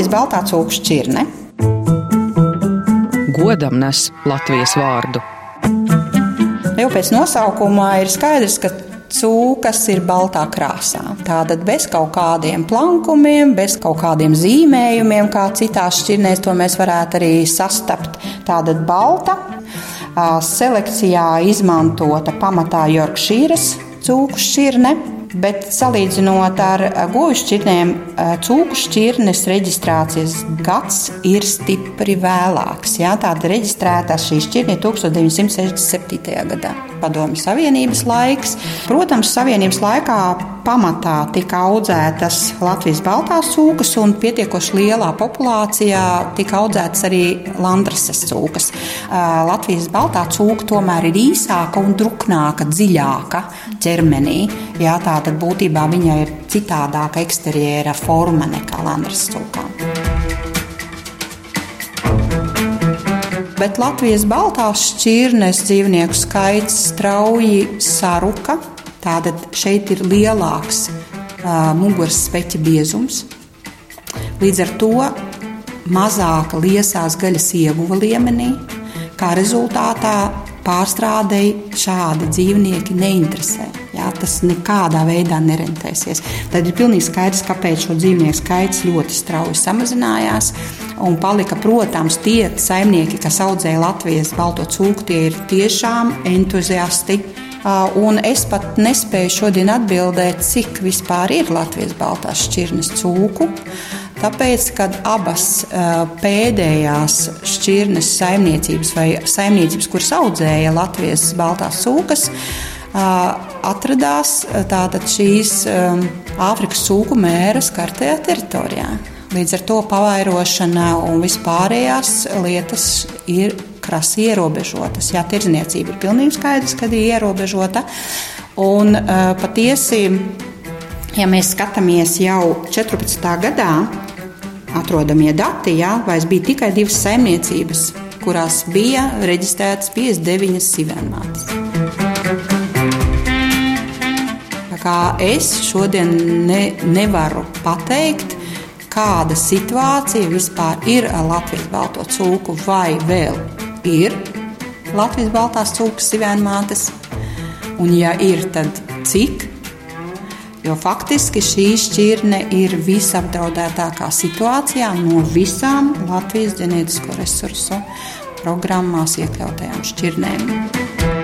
Latvijas baltā cūku šķirne. Godam nes Latvijas vārdu. Jau pēc nosaukuma ir skaidrs, ka cūkas ir baltā krāsā. Tātad bez kaut kādiem plankumiem, bez kaut kādiem zīmējumiem, kā citās šķirnēs, to mēs varētu arī sastapt. Tātad balta, selekcijā izmantota pamatā Jorkšīras cūku šķirne. Bet salīdzinot ar goju šķirnēm, cūku šķirnes reģistrācijas gads ir stipri vēlāks. Jā, tāda reģistrētā šī šķirne ir 1967. gadā. Padomju Savienības laiks. Protams, Savienības laikā pamatā tika audzētas Latvijas baltās cūkas, un pietiekoši lielā populācijā tika audzētas arī landrases cūkas. Latvijas baltā cūka tomēr ir īsāka un druknāka, dziļāka ķermenī. Jā, tā tad būtībā viņai ir citādāka eksterjera forma nekā landrases cūkām. bet Latvijas baltās šķirnes dzīvnieku skaits strauji saruka. Tātad šeit ir lielāks uh, muguras speķa biezums. Līdz ar to mazāka liesās gaļas ieguva līmenī, kā rezultātā pārstrādei šādi dzīvnieki neinteresē. Jā, tas nekādā veidā nerentēsies. Tad ir pilnīgi skaidrs, kāpēc šo dzīvnieku skaits ļoti strauji samazinājās. Un palika, protams, tie saimnieki, kas audzēja Latvijas balto cūku, tie ir tiešām entuziasti. Un es pat nespēju šodien atbildēt, cik vispār ir Latvijas baltās šķirnes cūku. Tāpēc, kad abas pēdējās šķirnes saimniecības vai saimniecības, kuras audzēja Latvijas baltās cūkas, atradās tātad šīs Āfrikas cūku mēras kartajā teritorijā. Līdz ar to pavairošana un vispārējās lietas ir krasi ierobežotas. Jā, tirdzniecība ir pilnīgi skaidrs, ka ir ierobežota. Un patiesi, ja mēs skatāmies jau 14. gadā, atrodamie dati, jā, vairs bija tikai divas saimniecības, kurās bija reģistrētas 59 sivēnmātes. Kā es šodien ne, nevaru pateikt, kāda situācija vispār ir ar Latvijas balto cūku, vai vēl ir Latvijas baltās cūkas sivēnmātes, un ja ir, tad cik? Jo faktiski šī šķirne ir visapdraudētākā situācijā no visām Latvijas ģenētisko resursu programmās iekļautajām šķirnēm.